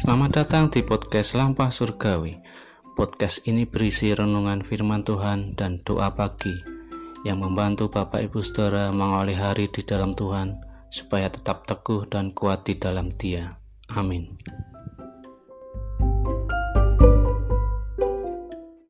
Selamat datang di podcast Lampah Surgawi. Podcast ini berisi renungan firman Tuhan dan doa pagi yang membantu Bapak Ibu Saudara mengawali hari di dalam Tuhan supaya tetap teguh dan kuat di dalam Dia. Amin.